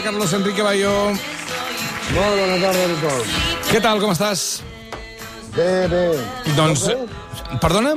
tarda, Carlos Enrique Bayó. Molt bona tarda a tothom. Què tal, com estàs? Bé, bé. Doncs... Perdona?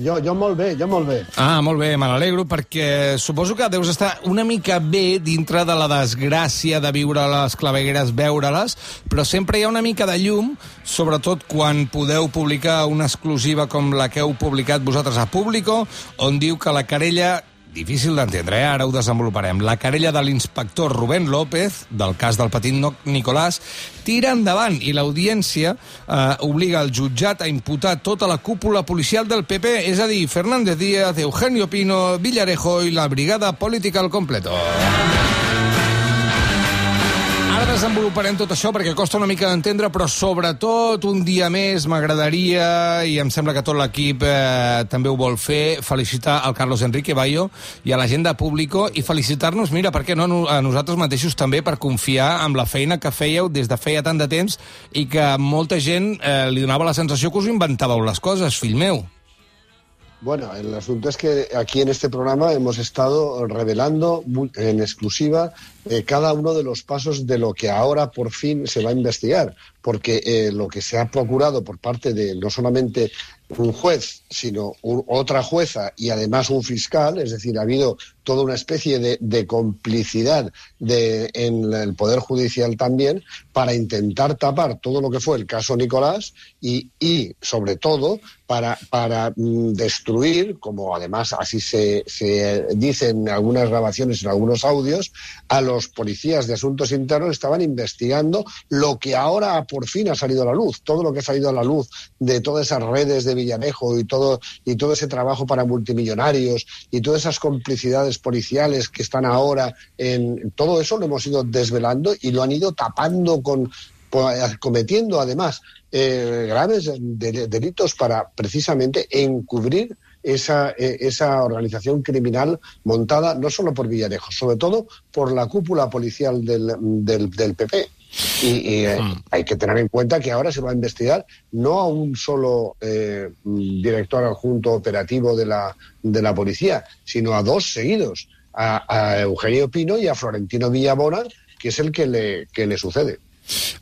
Jo, jo molt bé, jo molt bé. Ah, molt bé, me n'alegro, perquè suposo que deus estar una mica bé dintre de la desgràcia de viure les clavegueres, veure-les, però sempre hi ha una mica de llum, sobretot quan podeu publicar una exclusiva com la que heu publicat vosaltres a Público, on diu que la querella difícil d'entendre, eh? ara ho desenvoluparem. La querella de l'inspector Rubén López, del cas del petit Nicolàs, tira endavant i l'audiència eh, obliga el jutjat a imputar tota la cúpula policial del PP, és a dir, Fernández Díaz, Eugenio Pino, Villarejo i la brigada política al completo. Desenvoluparem tot això perquè costa una mica d'entendre, però sobretot un dia més m'agradaria, i em sembla que tot l'equip eh, també ho vol fer, felicitar al Carlos Enrique Bayo i a la gent Público i felicitar-nos, mira, per què no, a nosaltres mateixos també per confiar en la feina que fèieu des de feia tant de temps i que molta gent eh, li donava la sensació que us inventàveu les coses, fill meu. Bueno, el asunto es que aquí en este programa hemos estado revelando en exclusiva eh, cada uno de los pasos de lo que ahora por fin se va a investigar, porque eh, lo que se ha procurado por parte de no solamente un juez, sino otra jueza y además un fiscal, es decir, ha habido toda una especie de, complicidad en el Poder Judicial también para intentar tapar todo lo que fue el caso Nicolás y, sobre todo, para, mm, destruir, como además así se, se dice en algunas grabaciones, en algunos audios, a los policías de asuntos internos estaban investigando lo que ahora por fin ha salido a la luz, todo lo que ha salido a la luz de todas esas redes de Villarejo y todo, y todo ese trabajo para multimillonarios y todas esas complicidades policiales que están ahora en todo eso lo hemos ido desvelando y lo han ido tapando con cometiendo además eh, graves delitos para precisamente encubrir esa, eh, esa organización criminal montada no solo por Villarejo, sobre todo por la cúpula policial del, del PP. Y, y eh, mm. hay que tener en cuenta que ahora se va a investigar no a un solo eh, director adjunto operativo de la, de la policía, sino a dos seguidos, a, a Eugenio Pino y a Florentino Villabona, que es el que le, que le sucede.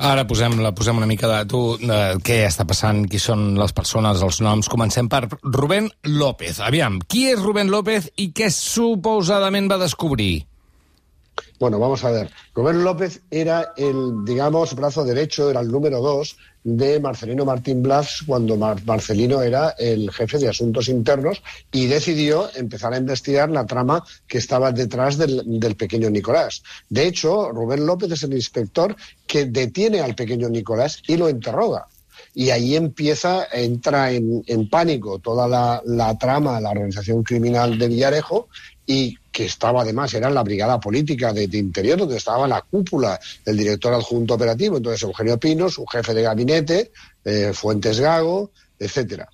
Ara posem, la, posem una mica de tu, de què està passant, qui són les persones, els noms. Comencem per Rubén López. Aviam, qui és Rubén López i què suposadament va descobrir? Bueno, vamos a ver. Rubén López era el, digamos, brazo derecho, era el número dos de Marcelino Martín Blas cuando Mar Marcelino era el jefe de asuntos internos y decidió empezar a investigar la trama que estaba detrás del, pequeño Nicolás. De hecho, Rubén López es el inspector que detiene al pequeño Nicolás y lo interroga. Y ahí empieza, entra en, en pánico toda la, la trama, la organización criminal de Villarejo y que estaba además, era la brigada política de, de, Interior, donde estaba la cúpula, el director adjunto operativo, entonces Eugenio Pino, su jefe de gabinete, eh, Fuentes Gago, etcétera.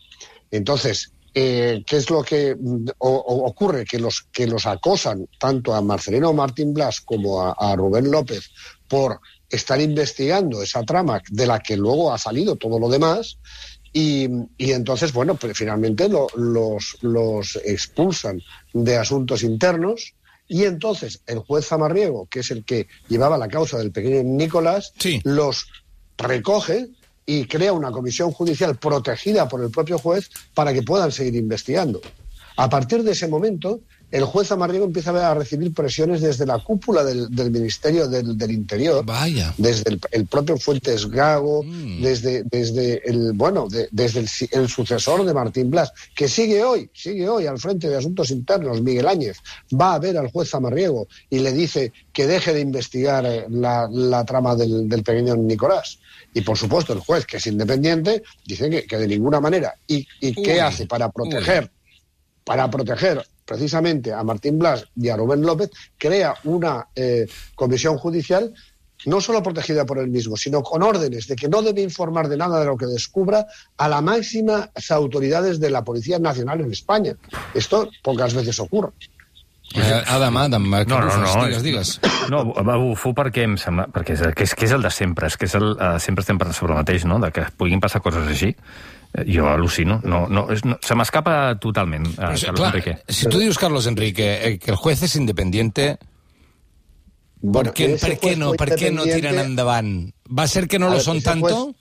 Entonces, eh, ¿qué es lo que o ocurre? Que los, que los acosan tanto a Marcelino Martín Blas como a, a Rubén López por estar investigando esa trama de la que luego ha salido todo lo demás, y, y, entonces, bueno, pues finalmente lo, los, los, expulsan de asuntos internos. Y entonces el juez Zamarriego, que es el que llevaba la causa del pequeño Nicolás, sí. los recoge y crea una comisión judicial protegida por el propio juez para que puedan seguir investigando. A partir de ese momento, el juez Amarrigo empieza a recibir presiones desde la cúpula del, del Ministerio del, del, Interior, Vaya. desde el, el, propio Fuentes Gago, mm. desde, desde el bueno, de, desde el, el, sucesor de Martín Blas, que sigue hoy, sigue hoy al frente de Asuntos Internos, Miguel Áñez, va a ver al juez Amarriego y le dice que deje de investigar eh, la, la trama del, del, pequeño Nicolás. Y por supuesto el juez, que es independiente, dice que, que de ninguna manera. ¿Y, y qué hace para proteger? Uy. Para proteger precisamente a Martín Blas y a Rubén López, crea una eh, comisión judicial no solo protegida por él mismo, sino con órdenes de que no debe informar de nada de lo que descubra a las máximas autoridades de la Policía Nacional en España. Esto pocas veces ocurre. Eh, Adam, Adam, no, no, no, digues, digues. No, bufo perquè em sembla, perquè és, que és, que és el de sempre, és que és el, uh, sempre estem parlant sobre el mateix, no?, de que puguin passar coses així. Jo al·lucino. No, no, és, no, se m'escapa totalment, uh, Però, Carlos clar, Enrique. Si tu dius, Carlos Enrique, eh, que el juez és independiente, Bueno, per què juez no, per què no tiren endavant? ¿Va a ser que no A lo ver, son tanto? juez-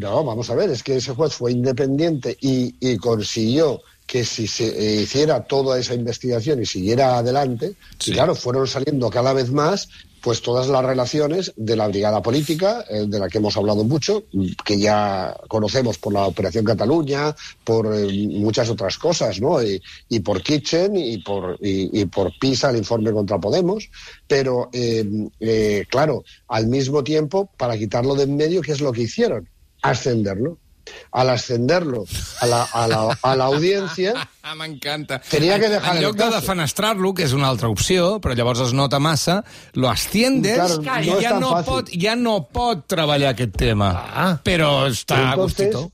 No, vamos a ver, es que ese juez fue independiente y, y consiguió que si se eh, hiciera toda esa investigación y siguiera adelante, Sí. y claro, fueron saliendo cada vez más pues todas las relaciones de la brigada política, eh, de la que hemos hablado mucho, que ya conocemos por la Operación Cataluña, por eh, muchas otras cosas, ¿no? Y, y por Kitchen y por, y, y por PISA, el informe contra Podemos, pero eh, eh, claro, al mismo tiempo, para quitarlo de en medio, ¿qué es lo que hicieron? Ascenderlo. Al ascenderlo a la, a la, a la audiencia, Ah, m'encanta. Tenia que dejar En el lloc de defenestrar-lo, que és una altra opció, però llavors es nota massa, lo asciendes Claro, i no ja tan no, fàcil. pot, ja no pot treballar aquest tema. Ah. Però està a Entonces, gustito.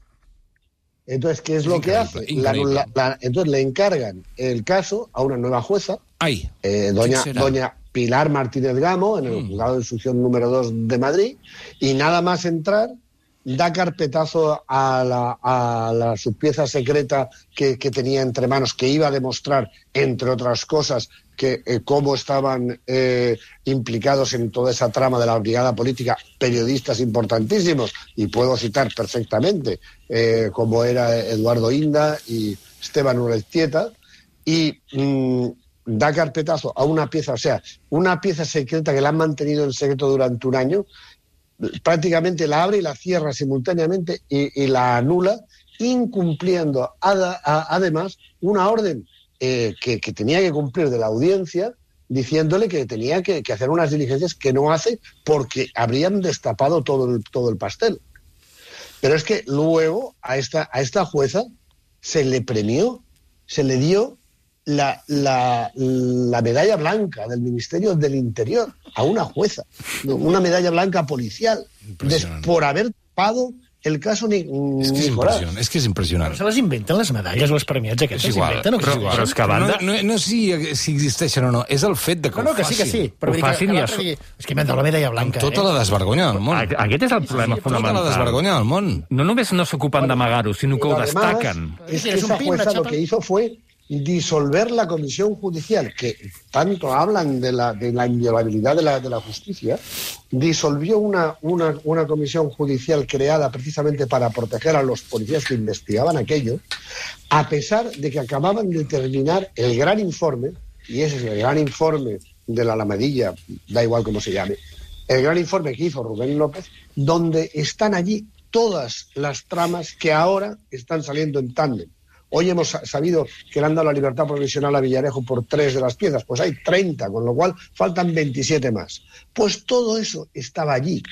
entonces, ¿qué es lo que hace? increíble. La- la- entonces le encargan el caso a una nueva jueza, eh, doña, doña Pilar Martínez Gamo, en el Mm. juzgado de instrucción número 2 de Madrid, y nada más entrar, da carpetazo a la, a la subpieza secreta que, que tenía entre manos, que iba a demostrar, entre otras cosas, que eh, cómo estaban eh, implicados en toda esa trama de la brigada política periodistas importantísimos, y puedo citar perfectamente, eh, como era Eduardo Inda y Esteban Ureztieta, y mm, da carpetazo a una pieza, o sea, una pieza secreta que la han mantenido en secreto durante un año, prácticamente la abre y la cierra simultáneamente y, la anula, incumpliendo a- además una orden eh, que, que tenía que cumplir de la audiencia, diciéndole que tenía que, que hacer unas diligencias que no hace porque habrían destapado todo el, todo el pastel. Pero es que luego a esta, a esta jueza se le premió, se le dio la, la, la medalla blanca del Ministerio del Interior a una jueza, una medalla blanca policial, des- por haber tapado el caso Ni- és que és Nicolás. impressionant. És que és impressionant. Se les inventen les medalles o els premiats aquests? És Les igual, inventen o però- però és que a banda- No, no, no és si, si existeixen o no, és el fet de que No, no, ho que sí, facin. que sí. Ho vull dir que- facin que i l'altre això- digui, És que dado la medalla Amb blanca. tota eh? la desvergonya del món. A- Aquest és el problema Tota la fonamental. desvergonya del món. No només no s'ocupen d'amagar-ho, sinó que ho destaquen. Es que ¿Quieres un esa jueza lo que hizo fue disolver la comisión judicial, que tanto hablan de la, de la inviolabilidad de la, de la justicia, disolvió una, una, una comisión judicial creada precisamente para proteger a los policías que investigaban aquello, a pesar de que acababan de terminar el gran informe, y ese es el gran informe de la Alamadilla, da igual cómo se llame, el gran informe que hizo Rubén López, donde están allí todas las tramas que ahora están saliendo en tándem. Hoy hemos sa- sabido que le han dado la libertad provisional a Villarejo por tres de las piezas, pues hay 30, con lo cual faltan 27 más. Pues todo eso estaba allí.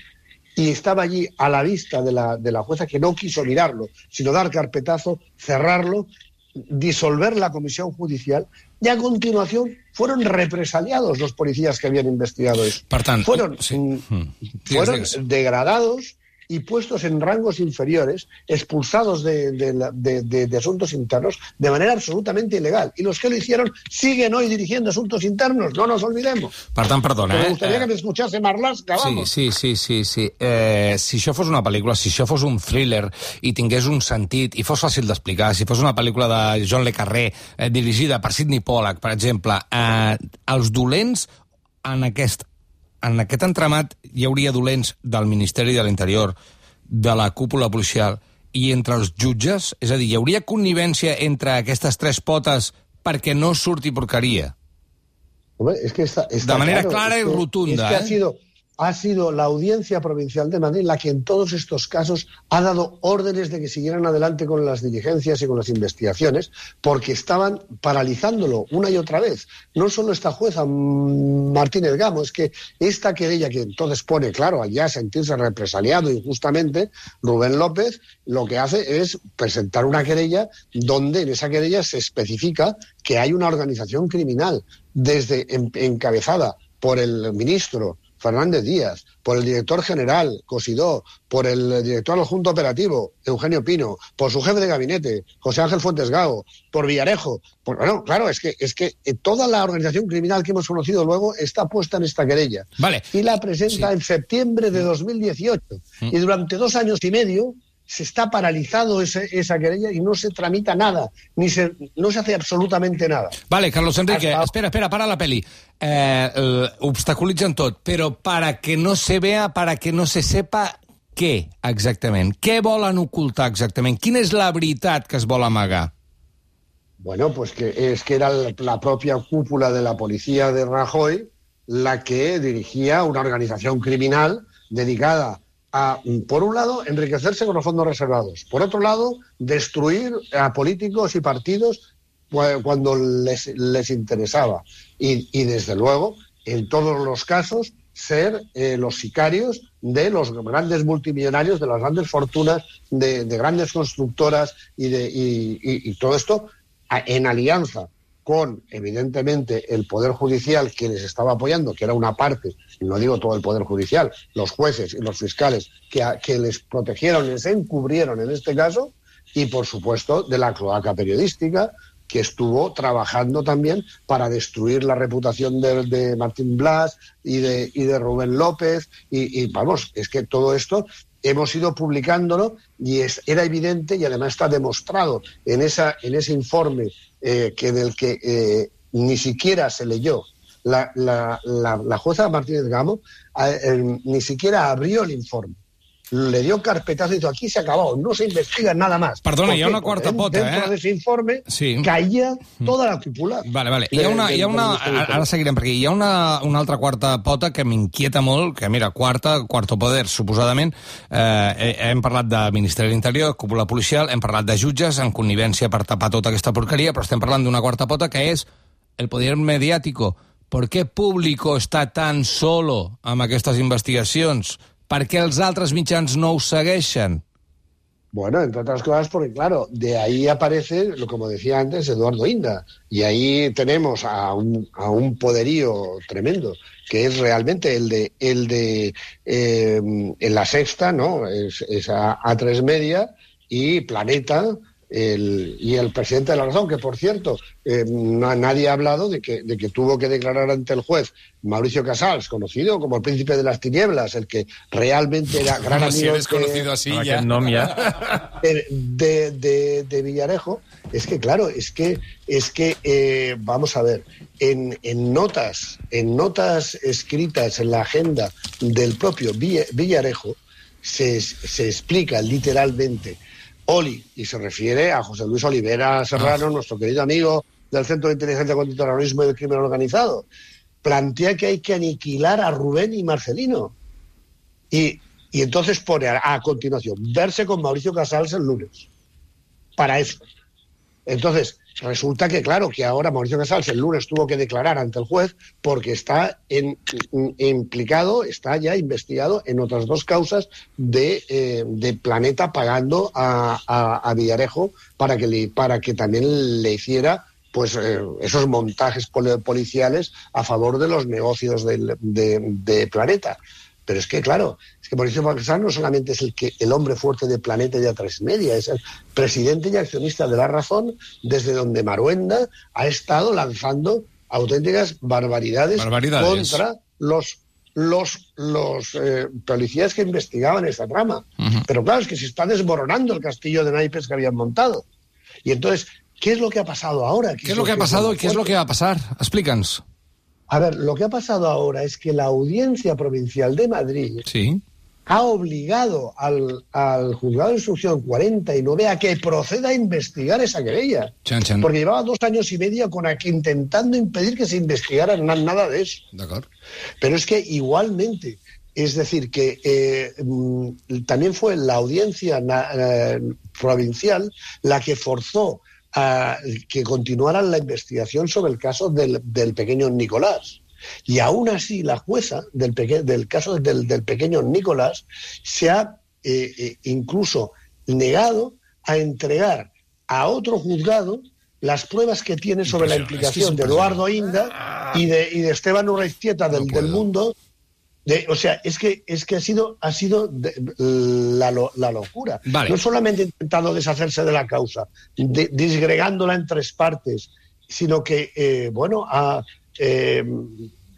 Y estaba allí a la vista de la, de la jueza que no quiso mirarlo, sino dar carpetazo, cerrarlo, disolver la comisión judicial y a continuación fueron represaliados los policías que habían investigado eso. Tant, fueron, sí. mm, Mm. fueron digues. degradados y puestos en rangos inferiores, expulsados de, de de- de- de asuntos internos de manera absolutamente ilegal. Y los que lo hicieron siguen hoy dirigiendo asuntos internos, no nos olvidemos. Per tant, perdona, Me eh? gustaría que eh? me escuchase Marlaska, Sí, vamos. sí, sí, sí, sí. Eh, si això fos una pel·lícula, si això fos un thriller i tingués un sentit i fos fàcil d'explicar, si fos una pel·lícula de John Le Carré eh, dirigida per Sidney Pollack, per exemple, eh, els dolents en aquest, en aquest entramat hi hauria dolents del Ministeri de l'Interior, de la cúpula policial i entre els jutges? És a dir, hi hauria connivència entre aquestes tres potes perquè no surti porqueria? Hombre, es que está, está De manera claro, clara es que- rotunda, es que ¿eh? ha sido ha sido la Audiencia Provincial de Madrid la que en todos estos casos ha dado órdenes de que siguieran adelante con las diligencias y con las investigaciones, porque estaban paralizándolo una y otra vez. No solo esta jueza mm, Martínez Gamo, es que esta querella que entonces pone, claro, allá sentirse represaliado injustamente, Rubén López lo que hace es presentar una querella donde en esa querella se especifica que hay una organización criminal desde en- encabezada por el ministro Fernández Díaz, por el director general Cosidó, por el director adjunto operativo Eugenio Pino, por su jefe de gabinete José Ángel Fuentes Gago, por Villarejo. Por, bueno, claro, es que, es que eh, toda la organización criminal que hemos conocido luego está puesta en esta querella. Vale. Y la presenta Sí. en septiembre de 2018. Y durante dos años y medio se está paralizado ese, esa querella y no se tramita nada, ni se, no se hace absolutamente nada. Vale, Carlos Enrique, Hasta- espera, espera, para la peli. Eh, eh, obstaculitzen tot, però para que no se vea, para que no se sepa què, exactament? Què volen ocultar exactament? Quina és la veritat que es vol amagar? Bueno, pues que es que era la, la propia cúpula de la policía de Rajoy la que dirigía una organización criminal dedicada a, por un lado, enriquecerse con los fondos reservados, por otro lado, destruir a políticos y partidos cu- cuando les, les interesaba. Y, y, desde luego, en todos los casos, ser eh, los sicarios de los grandes multimillonarios, de las grandes fortunas, de, de grandes constructoras y, de, y, todo esto en alianza con, evidentemente, el Poder Judicial que les estaba apoyando, que era una parte, no digo todo el Poder Judicial, los jueces y los fiscales que, que les protegieron, les encubrieron en este caso, y por supuesto de la cloaca periodística que estuvo trabajando también para destruir la reputación de, de Martín Blas y de, y de Rubén López. Y, y, vamos, es que todo esto hemos ido publicándolo y es, era evidente y además está demostrado en, esa, en ese informe eh, que del que eh, ni siquiera se leyó. La, la, la, jueza Martínez Gamo eh, ni siquiera abrió el informe. Le dio carpetazo y dijo, aquí se acabado, no se investiga nada más. Perdona, ¿Por hi ha una quarta pota, Dentro eh? de ese informe Sí. caía toda la cúpula. Vale, vale. Hi ha una, hi ha una, ara seguirem, perquè hi ha una, una altra quarta pota que m'inquieta molt, que mira, quarta, quarto poder, suposadament, eh, hem parlat de Ministeri de l'Interior, cúpula policial, hem parlat de jutges en connivència per tapar tota aquesta porqueria, però estem parlant d'una quarta pota que és el poder mediàtico. ¿Por qué Público està tan solo amb aquestes investigacions? Per què els altres mitjans no ho segueixen? Bueno, entre otras cosas, porque claro, de ahí aparece, como decía antes, Eduardo Inda. Y ahí tenemos a un, a un poderío tremendo, que es realmente el de, el de eh, en la sexta, ¿no? Es, es a, A3 Media y Planeta. El, y el presidente de la razón, que por cierto, eh, na- nadie ha hablado de que, de que tuvo que declarar ante el juez Mauricio Casals, conocido como el príncipe de las tinieblas, el que realmente era gran Bueno, si amigo eres conocido así, nom ja... de, de, de- de Villarejo, es que claro, es que es que eh, vamos a ver, en, en notas, en notas escritas en la agenda del propio Villa- Villarejo, se, se explica literalmente Oli, y se refiere a José Luis Olivera Serrano, nuestro querido amigo del Centro de Inteligencia contra el Terrorismo y el Crimen Organizado, plantea que hay que aniquilar a Rubén y Marcelino. Y, y entonces pone a, a continuación, verse con Mauricio Casals el lunes. Para eso. Entonces, resulta que, claro, que ahora Mauricio Casals el lunes tuvo que declarar ante el juez porque está in- implicado, está ya investigado en otras dos causas de, eh, de Planeta pagando a, a- Villarejo para que, le, para que también le hiciera pues eh, esos montajes pol- policiales a favor de los negocios del- de, de Planeta. Pero es que, claro, es que Mauricio Casals no solamente es el, que, el hombre fuerte de Planeta y de A3 Media, es el presidente y accionista de La Razón, desde donde Maruenda ha estado lanzando auténticas barbaridades, Barbaridades. contra los los, los eh, policías que investigaban esta trama. Pero claro, es que se está desmoronando el castillo de naipes que habían montado. Y entonces, ¿qué es lo que ha pasado ahora? Què és lo que ha passat i què és lo que va passar? Explica'ns. A ver, lo que ha pasado ahora es que la Audiencia Provincial de Madrid Sí. ha obligado al, al juzgado de instrucción 49 a que proceda a investigar esa querella. Porque llevaba dos años y medio con aquí intentando impedir que se investigara na- nada de eso. Pero es que igualmente, es decir, que eh, mm, también fue la audiencia na- eh, provincial la que forzó a que continuara la investigación sobre el caso del, del pequeño Nicolás. Y aún así la jueza del, peque- del caso del, del pequeño Nicolás se ha eh, eh, incluso negado a entregar a otro juzgado las pruebas que tiene sobre la implicación de Eduardo Inda y de, y de Esteban Urreiztieta del, No del mundo. De, o sea, es que, es que ha sido, ha sido de- la, la locura. Vale. No solamente ha intentado deshacerse de la causa, de- disgregándola en tres partes, sino que, eh, bueno, ha, eh,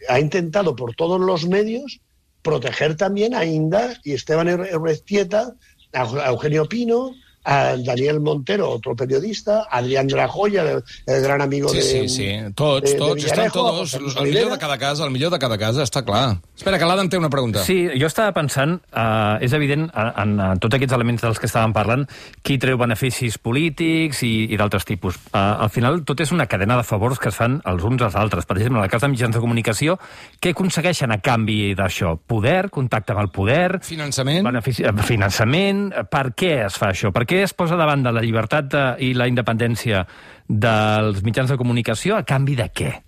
ha intentado por todos los medios proteger también a Inda y Esteban Urreiztieta a a Eugenio Pino, a Daniel Montero, otro periodista, a Adrián de la Joya, el, gran amigo Sí, de... sí, sí. Tots, de- de tots, estan El millor Rivera. de cada casa, el millor de cada casa, està clar. Espera, que l'Adam té una pregunta. Sí, jo estava pensant, eh, és evident, en, en, tots aquests elements dels que estàvem parlant, qui treu beneficis polítics i, i d'altres tipus. Eh, al final, tot és una cadena de favors que es fan els uns als altres. Per exemple, en el cas de mitjans de comunicació, què aconsegueixen a canvi d'això? Poder, contacte amb el poder, Finançament? benefici, eh, finançament... eh, Per què es fa això? Per què es posa davant de la llibertat de, i la independència dels mitjans de comunicació a canvi de què?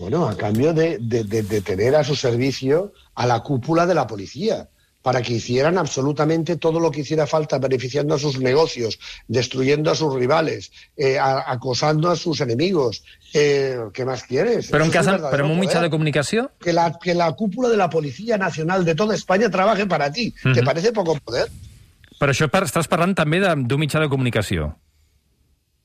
Bueno, a cambio de, de- de- de tener a su servicio a la cúpula de la policía, para que hicieran absolutamente todo lo que hiciera falta, beneficiando a sus negocios, destruyendo a sus rivales, eh, a- acosando a sus enemigos. Eh, ¿Qué más quieres? Però en, casa, en un mitjà de comunicació que la, que la cúpula de la Policía Nacional de toda España trabaje para ti. ¿Te parece poco poder? Però això par estàs parlant també de- d'un mitjà de comunicació.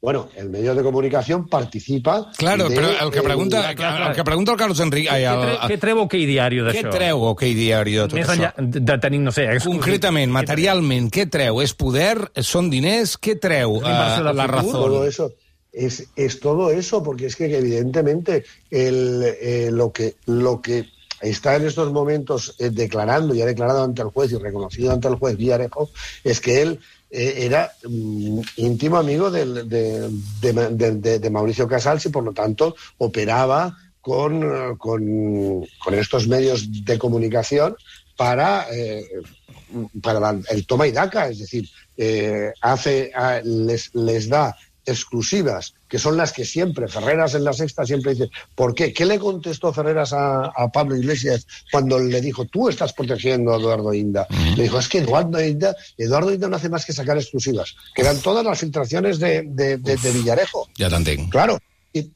Bueno, el medio de comunicación participa. Claro, de, però el que eh, pregunta, clar, clar. el que pregunta el Carlos Enric... Ai, Què, el, tre què treu OK Diario què d'això? treu OK Diari de tot Més això? enllà de, de tenir, no sé... exclusiv- Concretament, materialment, què treu? És poder? Són diners? Què treu eh, de la raó? todo eso. Es, es todo eso, porque es que evidentemente el, eh, lo, que, lo que está en estos momentos eh, declarando, y ha declarado ante el juez y reconocido ante el juez Villarejo, es que él eh, era mm, íntimo amigo del- de, de, de- Mauricio Casals y por lo tanto operaba con, eh, con, con estos medios de comunicación para, eh, para la- el toma y daca, es decir, eh, hace, les, les da exclusivas, que son las que siempre, Ferreras en la sexta siempre dice, ¿por qué? ¿Qué le contestó Ferreras a, a Pablo Iglesias cuando le dijo, tú estás protegiendo a Eduardo Inda? Le dijo, es que Eduardo Inda, Eduardo Inda no hace más que sacar exclusivas, que eran todas las filtraciones de, de- de- de Villarejo. Ja t'entenc. Claro,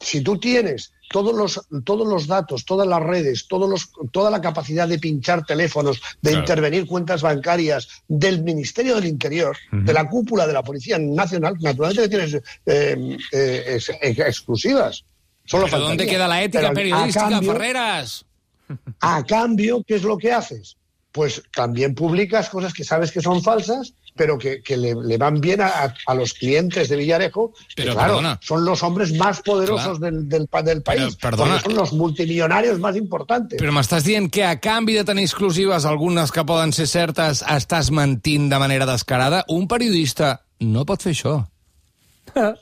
si tú tienes todos los, todos los datos, todas las redes, todos los, toda la capacidad de pinchar teléfonos, de Claro. intervenir cuentas bancarias del Ministerio del Interior, de la cúpula de la Policía Nacional, naturalmente tienes eh, eh, ex- ex- exclusivas. Solo Però ¿dónde queda la ética Pero a periodística, cambio- Ferreras? A cambio, ¿qué es lo que haces? Pues también publicas cosas que sabes que son falsas, pero que, que le, le van bien a, a- los clientes de Villarejo, que, Pero, claro, perdona. son los hombres más poderosos Claro. del, del, del país, perdona. porque son los multimillonarios más importantes. Però m'estàs dient que a canvi de tenir exclusives, algunes que poden ser certes, estàs mentint de manera descarada? Un periodista no pot fer això.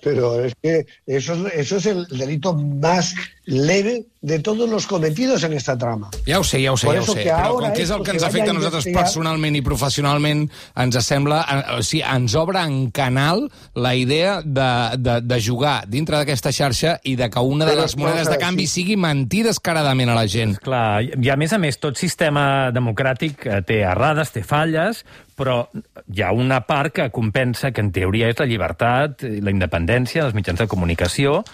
Pero es que eso, es- eso es el delito más leve de todos los cometidos en esta trama. Ja ho sé, ja ho sé, Por ja ho eso sé. que Però ahora com que és el que ens afecta a nosaltres investigar- personalment i professionalment, ens sembla... eh, O sigui, ens obre en canal la idea de, de, de jugar dintre d'aquesta xarxa i de que una de les monedes de canvi sí. sigui mentir descaradament a la gent. Clar, i a més a més, tot sistema democràtic eh, té errades, té falles, però hi ha una part que compensa, que en teoria és la llibertat, i la independència dels mitjans de comunicació,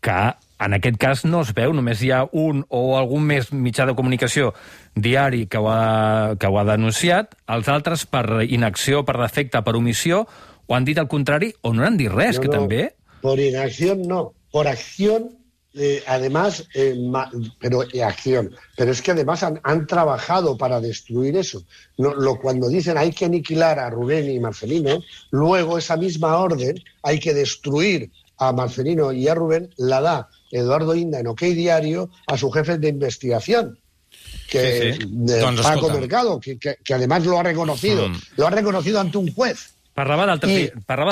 que en aquest cas no es veu, només hi ha un o algun més mitjà de comunicació diari que ho ha, que ho ha denunciat, els altres per inacció, per defecte, per omissió, o han dit el contrari o no han dit res, No, que no, també... Por inacción no, por acción, eh, además, eh, ma- pero eh, acción. Pero es que además han, han trabajado para destruir eso. No, lo, cuando dicen hay que aniquilar a Rubén y Marcelino, luego esa misma orden hay que destruir a Marcelino y a Rubén, la da Eduardo Inda en OK Diario a su jefe de investigación. Que Sí, sí. de Paco. Mercado, que, que- que además lo ha reconocido, Mm. lo ha reconocido ante un juez.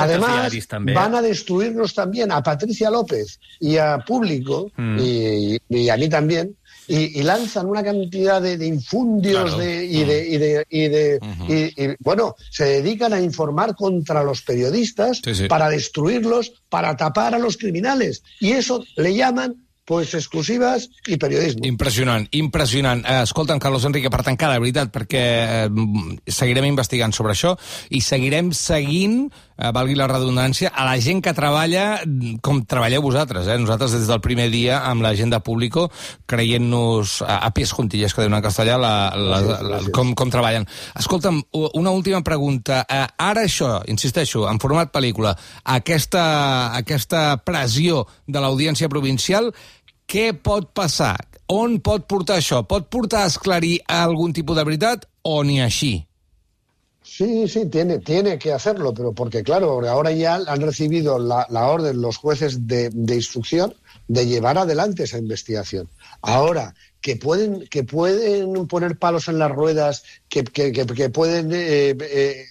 D'altres además diaris, també. van a destruirnos también a Patricia López y a Público Mm. y, y a mí también y, y lanzan una cantidad de, de infundios Claro. de, y, de, y, de, y, de- bueno se dedican a informar contra los periodistas Sí, sí. para destruirlos para tapar a los criminales y eso le llaman pues exclusivas y periodismo Impressionant, impressionant. Eh, escolta'm, Carlos Enrique, per tancar, de veritat, perquè eh, seguirem investigant sobre això i seguirem seguint, eh, valgui la redundància, a la gent que treballa com treballeu vosaltres. Eh? Nosaltres, des del primer dia, amb la gent de Público, creient-nos a, a pies juntilles, que diuen en castellà, la, la, la, gràcies. com, com treballen. Escolta'm, una última pregunta. Eh, ara això, insisteixo, en format pel·lícula, aquesta, aquesta pressió de l'audiència provincial, què pot passar? On pot portar això? Pot portar a esclarir algun de veritat o ni així? Sí, sí, tiene, tiene que hacerlo, pero porque, claro, ahora ya han recibido la, la orden los jueces de, de, instrucción de llevar adelante esa investigación. Ahora, que pueden, que pueden poner palos en las ruedas, que, que, que pueden eh, eh,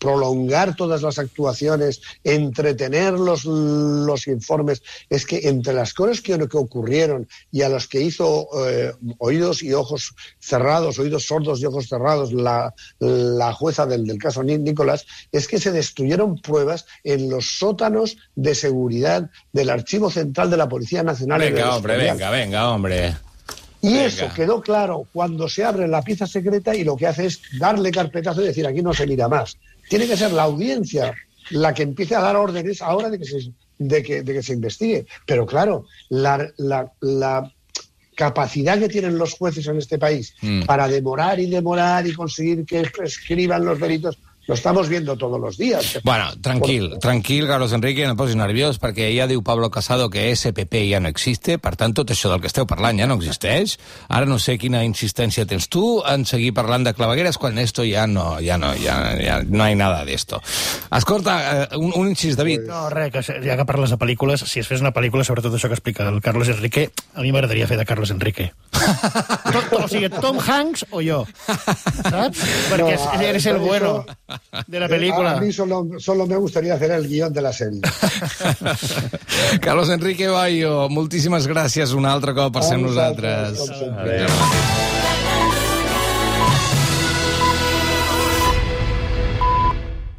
prolongar todas las actuaciones, entretener los, los, informes. Es que entre las cosas que, que ocurrieron y a los que hizo eh, oídos y ojos cerrados, oídos sordos y ojos cerrados la, la jueza del, del caso Nicolás, es que se destruyeron pruebas en los sótanos de seguridad del Archivo Central de la Policía Nacional. Venga, hombre, venga, venga, hombre. Y Venga. eso quedó claro cuando se abre la pieza secreta y lo que hace es darle carpetazo y decir aquí no se mira más. Tiene que ser la audiencia la que empiece a dar órdenes ahora de que se, de que, de que se investigue. Pero claro, la, la, la capacidad que tienen los jueces en este país mm. para demorar y demorar y conseguir que prescriban los delitos lo estamos viendo todos los días. Bueno, tranquil, tranquil, Carlos Enrique, no et posis nerviós, perquè ja diu Pablo Casado que SPP ja no existe, per tant, tot això del que esteu parlant ja no existeix. Ara no sé quina insistència tens tu en seguir parlant de clavegueres quan esto ja no, ja no, ja, ja no hay nada de esto. Escolta, eh, un, un incís, David. No, res, que ja que parles de pel·lícules, si es fes una pel·lícula, sobretot això que explica el Carlos Enrique, a mi m'agradaria fer de Carlos Enrique. Tot, o sigui, Tom Hanks o jo, saps? Perquè no, eres el bueno de la película. A mí solo, solo me gustaría hacer el guión de la serie. Carlos Enrique Bayo, moltíssimes gràcies un altre cop per ser amb nosaltres. Com sempre. Adéu.